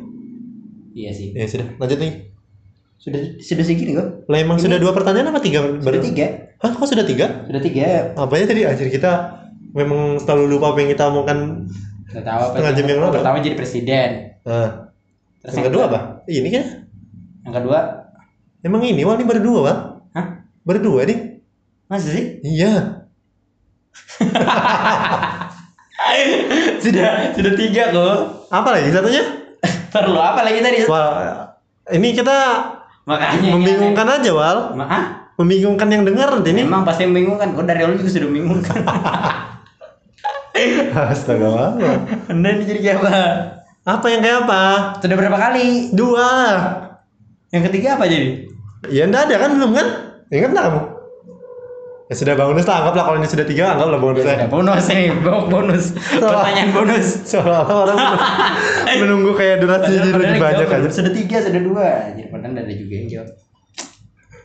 Iya sih. Ya sudah, lanjut nih. Sudah sudah segini kok. Lah emang Ini- sudah dua pertanyaan apa tiga? Sudah Baru- tiga. Hah, kok sudah tiga? Sudah tiga. Apa ya tadi akhir kita memang selalu lupa apa yang kita omongkan. Apa? Setengah jam yang lalu. Pertama jadi presiden. Nah, Terus yang kedua apa? Ini kan? Yang kedua, Emang ini wah ini baru dua wah? Hah? Baru dua nih? masa sih? Iya. sudah sudah tiga kok. Apa lagi satunya? Perlu apa lagi tadi? Wah, ini kita Makanya membingungkan aja wal. Ma? Membingungkan yang dengar nanti ini. Memang pasti membingungkan. Kok dari awal juga sudah membingungkan. Astaga. Anda ini jadi kayak apa? Apa yang kayak apa? Sudah berapa kali? Dua. Yang ketiga apa jadi? Ya enggak ada kan belum kan? Ingat enggak kamu? Ya sudah bonus lah, anggaplah kalau ini sudah tiga, anggaplah bonus ya. bonus ini, bo- bonus. Pertanyaan bonus. Seolah-olah orang menunggu, kayak durasinya jadi lebih banyak aja. Sudah tiga, sudah dua. Jadi padahal ada juga yang jawab.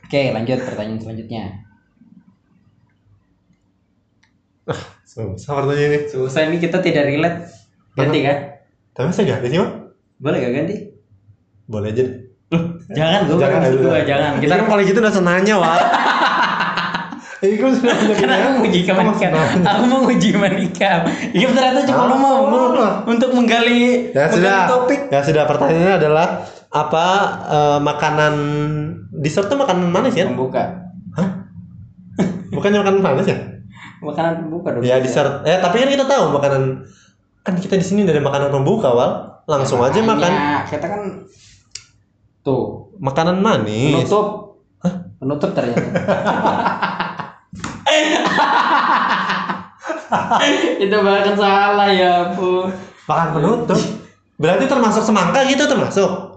Oke, lanjut pertanyaan selanjutnya. Susah pertanyaan ini. Susah ini kita tidak relate. Ganti kan? Tapi saya ganti sih, Mak. Boleh gak ganti? Boleh aja. Jangan, gue Jangan, jangan, jangan. Kita kan kalau gitu udah senanya, Wak. Ini kan sudah nanya Karena aku mau uji Kamu manikam. senang. Aku mau uji manikam. Iya ternyata cuma Ah. mau untuk menggali, Ya menggali sudah. topik. Ya sudah, pertanyaannya adalah apa eh, makanan dessert tuh makanan manis ya? Pembuka. Bukannya makanan manis ya? Makanan pembuka dong. Ya dessert. Eh tapi kan kita tahu makanan kan kita di sini dari makanan pembuka wal langsung Ya, aja makan Kita kan tuh makanan manis. penutup. Penutup ternyata. itu bahkan salah ya bu Makan penutup. Berarti termasuk semangka gitu termasuk.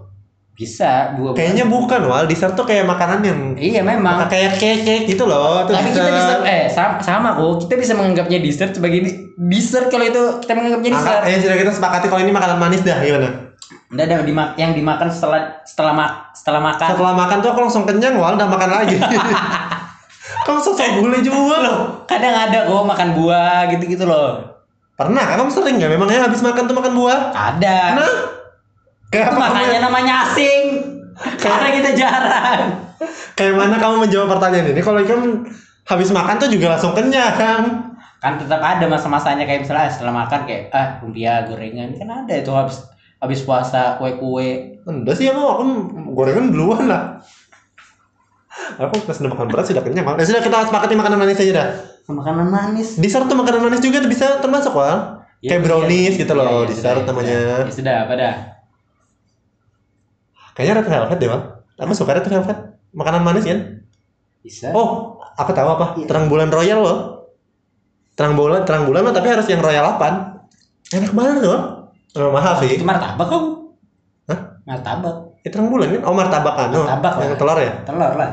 Bisa buah. Kayaknya bukan wal, dessert tuh kayak makanan yang Iya memang. kayak cake cake gitu loh. Tapi kita bisa dessert. eh sama, sama kok. Kita bisa menganggapnya dessert sebagai dessert kalau itu kita menganggapnya dessert. Angka, eh sudah kita sepakati kalau ini makanan manis dah gimana? Udah ada dimak yang dimakan setelah setelah mak setelah makan. Setelah makan tuh aku langsung kenyang wal, udah makan lagi. Kamu sosok bule juga loh. Kadang ada kok makan buah gitu-gitu loh. Pernah kamu sering nggak memangnya habis makan tuh makan buah? Ada. Nah, kayak makanya kamu- namanya asing. Karena kita jarang. kayak mana kamu menjawab pertanyaan ini? Kalau kamu habis makan tuh juga langsung kenyang. Kan tetap ada masa-masanya kayak misalnya setelah makan kayak ah lumpia gorengan kan ada itu habis habis puasa kue-kue. Enggak sih emang aku gorengan duluan lah. Aku pas udah makan berat sudah kenyang. Ya sudah kita sepakati makanan manis aja dah. Makanan manis. Dessert tuh makanan manis juga tuh bisa termasuk wal. Ya, Kayak brownies iya. gitu Iya, loh, iya, dessert sudah, namanya. Ya sudah, apa dah? Kayaknya red velvet deh wal. Aku suka red velvet. Makanan manis kan? Bisa. Oh, aku tahu apa? Iya. Terang bulan royal loh. Terang bulan, terang bulan loh, tapi harus yang royal 8. Enak banget loh. Oh, mahal sih. Itu martabak kamu. Hah? Martabak. Eh, terang bulan kan? Oh, martabak kan? Oh, Martabak lah. yang telur ya? Telur lah.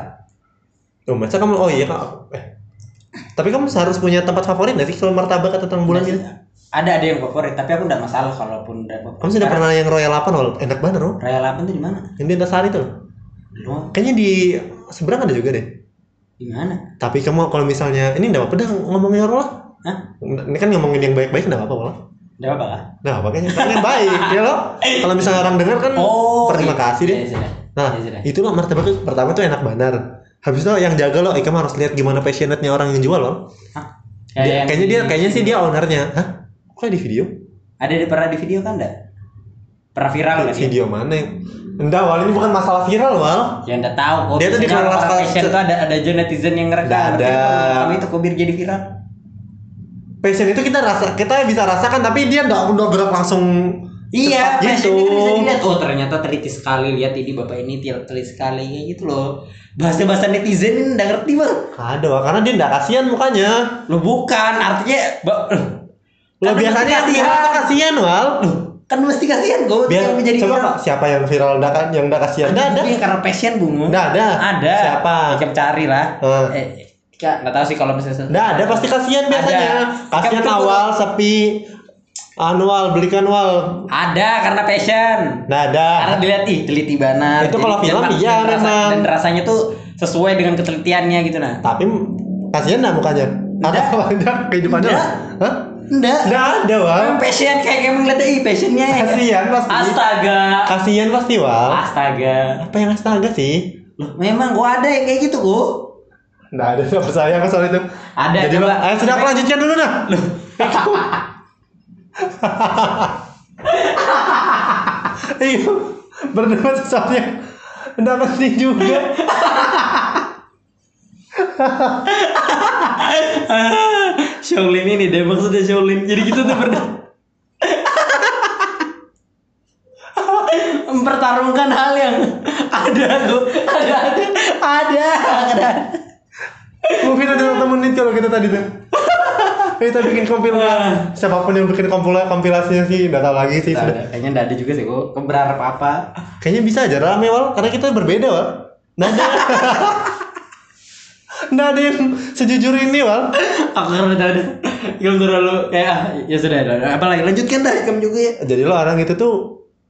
Oh, masa kamu oh iya kak. Eh. Tapi kamu harus punya tempat favorit nggak sih kalau martabak atau terang bulan gitu? Ada ada yang favorit, tapi aku enggak masalah kalaupun udah favorit. Kamu sudah pernah yang royal 8 wal? Enak banget loh. Raya 8 tuh di mana? Yang di Antasari tuh. Belum. Kayaknya di seberang ada juga deh. Di mana? Tapi kamu kalau misalnya ini enggak apa-apa dah ngomongin lah. Hah? Ini kan ngomongin yang baik-baik enggak apa-apa lah. Udah apa kah? Nah, makanya kan yang baik ya loh. Kalau misalnya orang dengar kan terima iya. kasih deh. Ya, sudah. Nah, Ya, itu loh martabak itu pertama tuh enak benar. Habis itu yang jaga loh, eh, kamu harus lihat gimana passionate-nya orang yang jual loh. Hah? Dia- Kayak yang kayaknya di- dia kayaknya sih dia ownernya. Hah? Kok di video? Ada di pernah di video kan enggak? Pernah viral kan? Video mana yang Enggak, Wal, ini bukan masalah viral, Wal. Ya enggak tahu kok. Dia tuh di kelas- fashion tuh ada ada aja netizen yang ngerekam. Nggak ada. Kamu itu kok jadi viral. Passion itu kita rasa kita bisa rasakan tapi dia enggak udah gerak langsung Iya, fashion gitu. itu bisa dilihat. Oh ternyata teliti sekali lihat ini bapak ini teliti sekali gitu loh. Bahasa bahasa netizen ini nggak ngerti bang. Ada, karena dia enggak kasihan mukanya. Lo bukan artinya, Lo biasanya mesti viral kasihan. Wal. kan mesti kasihan gue Biar yang menjadi coba viral. Siapa yang viral enggak kan yang enggak kasihan? Enggak ada. Iya, karena passion bungu. Enggak ada. Ada. Siapa? Kita cari lah. Eh. Eh, nggak tahu sih kalau misalnya. Enggak ada pasti kasihan biasanya. Ada. Kasihan Kan- awal sepi anual belikan wal. Ada karena passion. Enggak ada. Karena dilihat ih teliti banget. Itu kalau film iya, dan rasa- memang. Dan rasanya tuh sesuai dengan ketelitiannya gitu nah. Tapi kasihan enggak mukanya? Ada kehidupannya. Hah? Enggak. Enggak ada, Wal. Memang passion kayak kayak ngeliatnya ih passionnya. Kasihan pasti. Astaga. Kasihan pasti, Wal. Astaga. Apa yang astaga sih? Loh, memang gua ada yang kayak gitu kok. Enggak ada enggak percaya aku soal itu. Ada Jadi coba. ayo sudah aku lanjutkan dulu nah. Iya, berdua sesuatu yang enggak penting juga. Shaolin ini deh maksudnya Shaolin. Jadi gitu tuh berdua. Mempertarungkan hal yang ada tuh, ada ada ada ada. Mungkin ada satu menit kalau kita tadi tuh. Kita bikin kompilasi. Siapa pun yang bikin kompilasi kompilasinya sih, enggak tahu lagi sih. Nggak Sudah. Kayaknya enggak ada juga sih kok. Kok berharap apa? Kayaknya bisa aja rame wal, karena kita berbeda wal. Nggak ada. Nggak ada yang sejujur ini wal. Aku karena udah ada. Kamu terlalu kayak ah, ya sudah. Apa lagi? Lanjutkan dah kamu juga ya. Jadi lo orang itu tuh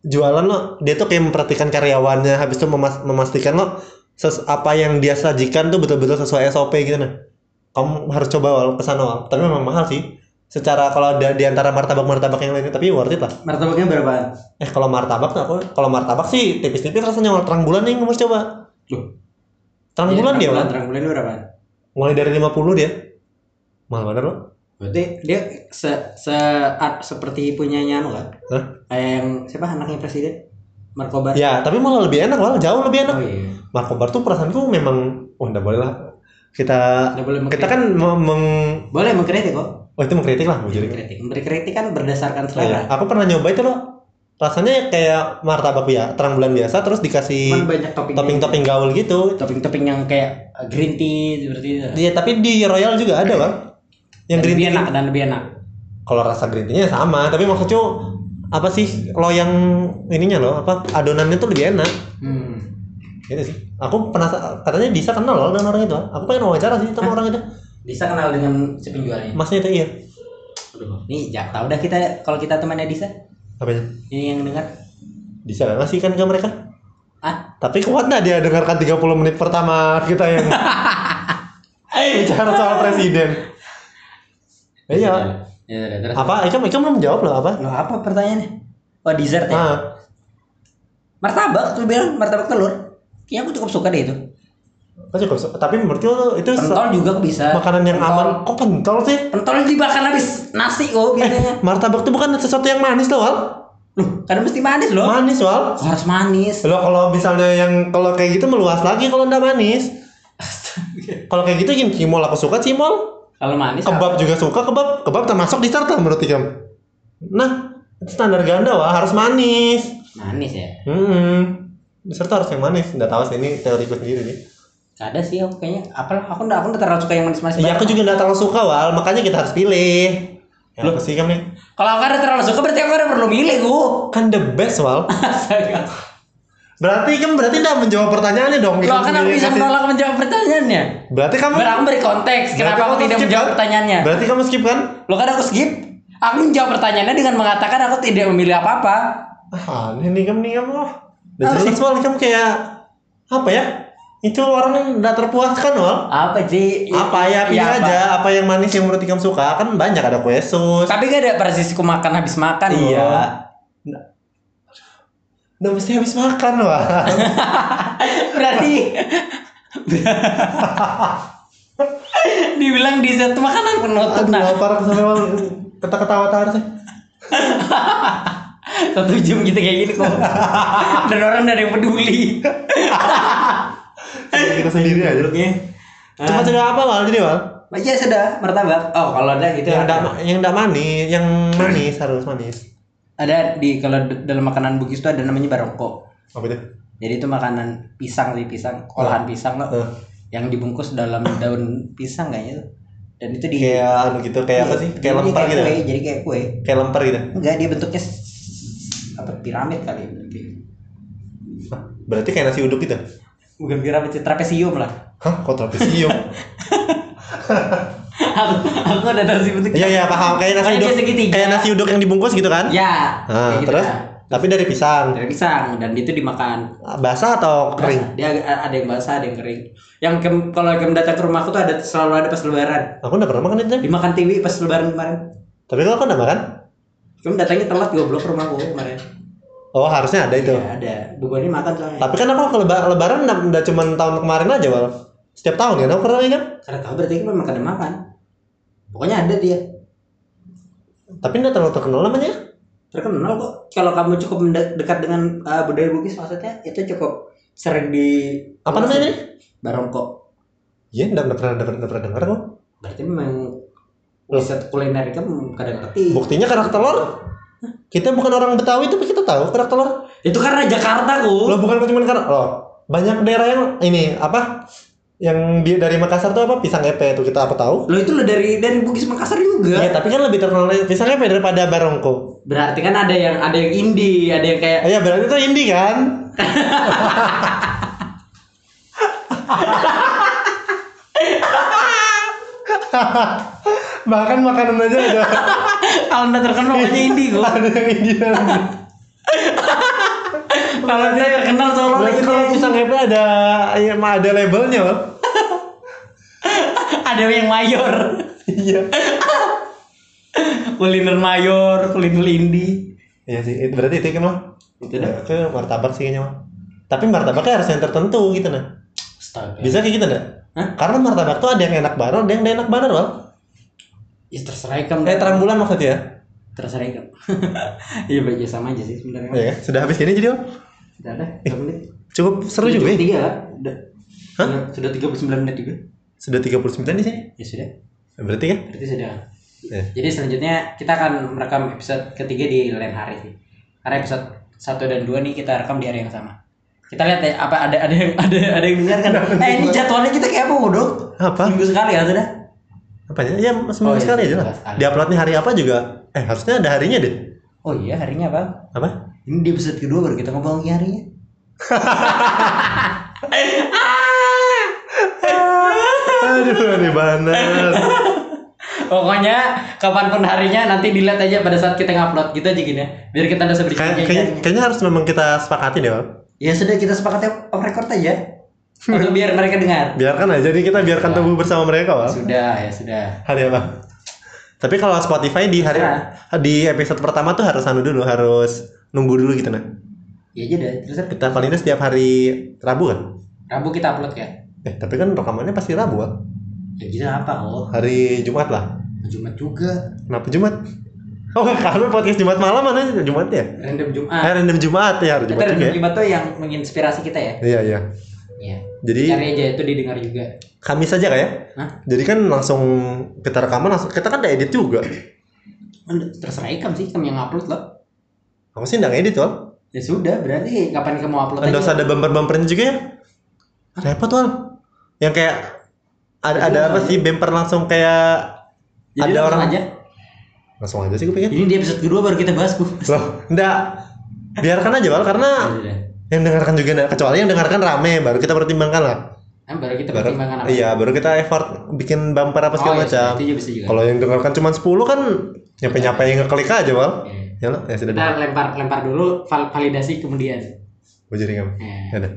jualan lo, dia tuh kayak memperhatikan karyawannya, habis itu memas- memastikan lo ses apa yang dia sajikan tuh betul-betul sesuai SOP gitu nah. Kamu harus coba wal ke sana wal. Tapi memang mahal sih. Secara kalau ada di antara martabak-martabak yang lainnya tapi worth it lah. Martabaknya berapa? Eh kalau martabak tuh aku kalau martabak sih tipis-tipis rasanya wal terang bulan nih kamu harus coba. Loh. Terang Iya, bulan dia wal. Terang bulan berapa? Mulai dari 50 dia. Mahal bener lo. Berarti dia se se seperti punyanya anu kan? Hah? Kayak yang siapa anaknya presiden? Markobar. Ya, tapi malah lebih enak wal, jauh lebih enak. Oh iya. Markobar tuh perasaanku memang oh enggak boleh lah. Kita Nggak boleh kita kan me- meng boleh mengkritik kok. oh itu mengkritik lah mau jadi. Mengkritik. Memberi kritik kan berdasarkan Iya. selera. Aku pernah nyoba itu loh. Rasanya kayak martabak ya, terang bulan biasa terus dikasih Cuman banyak topping topping-topping gaul gitu. topping-topping yang kayak uh, green tea seperti itu. Iya, tapi di Royal juga ada, Bang. Yang dan green lebih tea. enak dan lebih enak. Kalau rasa green tea-nya sama, tapi maksudnya apa sih loyang ininya loh apa adonannya tuh lebih enak Hmm. gitu sih aku penasaran katanya bisa kenal loh dengan orang itu aku pengen wawancara sih sama orang itu Disa kenal dengan si penjualnya. masnya itu iya Aduh, nih ya tahu dah kita kalau kita temannya Disa. Apanya Ini yang dengar. bisa nggak ngasih kan ke mereka Ah, tapi kuat nggak dia dengarkan 30 menit pertama kita yang bicara soal presiden iya Ya, terus. apa Ikam Ikam belum jawab loh apa Loh, apa pertanyaannya? Oh, dessert ya? ah Martabak, tuh bilang martabak telur. Kayaknya aku cukup suka deh itu. Cukup su- tapi menurutku itu se- Pentol juga bisa. makanan yang Pentol. aman kok pentol sih Pentol dimakan habis nasi kok biasanya. martabak tuh bukan sesuatu yang manis loh Wal Loh, kan mesti manis loh. manis Wal Harus manis. Lo kalau misalnya yang kalau kayak gitu meluas lagi kalau ndak manis. Kalau kayak gitu yang cimol aku suka cimol. Kalau manis Kebab juga suka kebab. Kebab termasuk dessert lah menurut Ikam. Nah, itu standar ganda wah harus manis. manis ya. Hmm. Dessert tuh harus yang manis. Nggak tahu sih ini teoriku sendiri nih. Gak ada sih aku kayaknya. Apa aku enggak aku enggak terlalu suka yang manis-manis. Iya aku juga nggak terlalu suka wal, makanya kita harus pilih. Ya, apa sih Ikam nih? Kalau aku ada terlalu suka berarti aku ada perlu milih gua. Kan the best wal. Berarti Ikam berarti nggak menjawab pertanyaannya dong. Loh kan aku bisa menolak menjawab pertanyaannya. Berarti kamu Biar aku beri konteks kenapa Berarti aku kamu tidak skip, menjawab kan? pertanyaannya. Berarti kamu skip kan? Lo kan aku skip. Aku menjawab pertanyaannya dengan mengatakan aku tidak memilih apa-apa. Ah, nih kamu nih kamu. Apa jelas sih? Wal, kamu kayak apa ya? Itu orang yang udah terpuaskan Wal. Apa sih? Apa ya pilih apa? aja apa yang manis yang menurut kamu suka kan banyak ada kue sus. Tapi gak ada persisku makan habis makan Iya. Udah mesti habis makan Wal. Berarti dibilang dessert makanan penutup Aduh, nah aku sampai Wal. Keta-ketawa tawa sih. satu jam gitu kayak gini kok dan orang dari peduli Kita sendiri aja. Duduknya. Cuma sudah apa Wal jadi Wal? aja sudah martabak oh kalau ada gitu Yang ada. enggak yang enggak manis, yang manis harus manis. ada di kalau dalam makanan Bugis itu ada namanya barongko Apa itu? jadi itu makanan pisang sih pisang olahan pisang loh Eh, yang dibungkus dalam daun pisang kayaknya tuh dan itu di kayak anu gitu, kayak apa sih? Jadi Kayak lemper gitu. kue, jadi kayak kue Kayak lemper gitu. enggak dia bentuknya apa piramid kali ya berarti. Berarti kayak nasi uduk gitu. Bukan piramid sih trapesium lah Hah, kok trapesium? aku aku ada nasi bentuk Iya iya paham kayak nasi uduk dia kayak nasi uduk yang dibungkus gitu kan? ya Nah, gitu terus dah. tapi dari pisang. dari pisang dan itu dimakan Basah atau kering? dia agak- ada yang basah ada yang kering yang kem, kalau kem datang ke rumahku tuh ada selalu ada pas lebaran Aku udah pernah makan itu. dimakan TV pas lebaran kemarin Tapi kalau aku udah makan. kamu datangnya telat goblok ke rumahku kemarin Oh harusnya ada itu. Iya, ada bukannya makan soalnya Tapi kan aku ke leba- lebaran udah, cuman tahun kemarin aja wal. Setiap tahun kan aku pernah kan? karena tahu berarti kan makan dan makan pokoknya ada dia Tapi udah terlalu terkenal namanya. terkenal kok kalau kamu cukup dekat dengan uh, budaya Bugis maksudnya itu cukup sering di Apa namanya nih? barongko Iya, udah pernah udah pernah, dengar kok. berarti memang riset kuliner kamu kadang ngerti Buktinya kerak telur. Kita bukan orang Betawi tapi kita tahu kerak telur. itu karena Jakarta ku Lo bukan cuma kerak. Loh, banyak daerah yang ini apa? Yang di, dari Makassar tuh apa? Pisang epe itu kita apa tahu? lo itu lo dari dari Bugis Makassar juga Iya, tapi kan lebih terkenal pisang epe daripada barongko. berarti kan ada yang ada yang indie ada yang kayak Iya, berarti itu indie kan? Bahkan makanan aja ada kalau udah terkenal indie kok ada yang indie. kalau dia terkenal solo Berarti kalau aja. pisang epe ada ya mah ada labelnya, Bang. ada yang mayor Iya. kuliner mayor kuliner indie Iya sih, itu berarti itu kan mah. itu dah Ke martabak sih kayaknya mah. Tapi martabaknya harus yang tertentu gitu nah. Astaga. Bisa kayak gitu enggak? Hah? Karena martabak tuh ada yang enak banget, ada yang tidak enak banget, Bang. Ya terserah kamu Kayak terang bulan maksudnya. terserah kamu iya baik ya sama aja sih sebenarnya Ya, sudah habis ini jadi Bang. Sudah ada, menit? Cukup seru juga ya. Tiga? Udah. Hah? Sudah- Sudah 39 menit juga. Sudah 39 di sini. Ya sudah. Berarti kan? Berarti sudah. Ya. Jadi selanjutnya kita akan merekam episode ketiga di lain hari sih. Karena episode 1 dan 2 nih kita rekam di hari yang sama. Kita lihat ya apa ada ada yang ada ada yang dengar kan? eh ini jadwalnya kita kayak apa, Bodoh? Apa? Minggu sekali ya sudah. Apanya? Ya seminggu Oh, iya, sekali aja lah. Di uploadnya hari apa juga? Eh harusnya ada harinya deh. Oh iya harinya bang. Apa? Ini di episode kedua baru kita ngomongin harinya. Aduh, aneh banget. Pokoknya kapan pun harinya nanti dilihat aja pada saat kita ngupload gitu aja gini ya. Biar kita udah Kayak- berjanji. kayaknya, kayaknya harus memang kita sepakati deh, Bang. Ya sudah kita sepakatnya off record aja. Untuk biar mereka dengar. Biarkan aja, jadi kita biarkan tumbuh bersama mereka, Bang. Sudah ya sudah. Hari apa? Tapi kalau Spotify di hari Terserah. di episode pertama tuh harus anu dulu, harus nunggu dulu gitu nah. Ya aja deh. Terus Kita paling tidak setiap hari Rabu kan? Rabu kita upload ya. Eh, tapi kan rekamannya pasti Rabu kan? Ya gitu apa oh? Hari Jumat lah. Jumat juga. Kenapa Jumat? Oh, karena podcast Jumat malam mana Jumat ya? Random Eh, Jumat. random Jumat ya, hari Jumat juga random ya. Jumat tuh yang menginspirasi kita ya. Iya, iya. Iya. Jadi Cari aja itu didengar juga. Kamis aja kayak. Hah? Jadi kan langsung kita rekaman langsung kita kan udah edit juga. Terserah Ikam sih, Ikam yang upload loh. Aku sih nggak edit wal. Ya sudah, berarti kapan kamu upload Kan usah ada bumper-bumpernya juga ya. Repot wal. Yang kayak ada ada apa sih bumper langsung kayak Jadi ada langsung orang aja. langsung aja sih gue pikir. Ini di episode kedua baru kita bahas ku. Loh, enggak. Biarkan aja wal karena Sudah. Yang dengarkan juga enggak. kecuali yang dengarkan rame baru kita pertimbangkan lah. Nah, baru kita Baru, pertimbangkan apa? iya, baru kita effort bikin bumper apa segala Oh, iya, macam. Kalau yang dengarkan cuma 10 kan nyampe-nyampe yang ngeklik aja wal. Oke. Ya lah, ya sudah. Kita lempar lempar dulu val- validasi kemudian. Gue jadi kamu. Eh. Ya udah.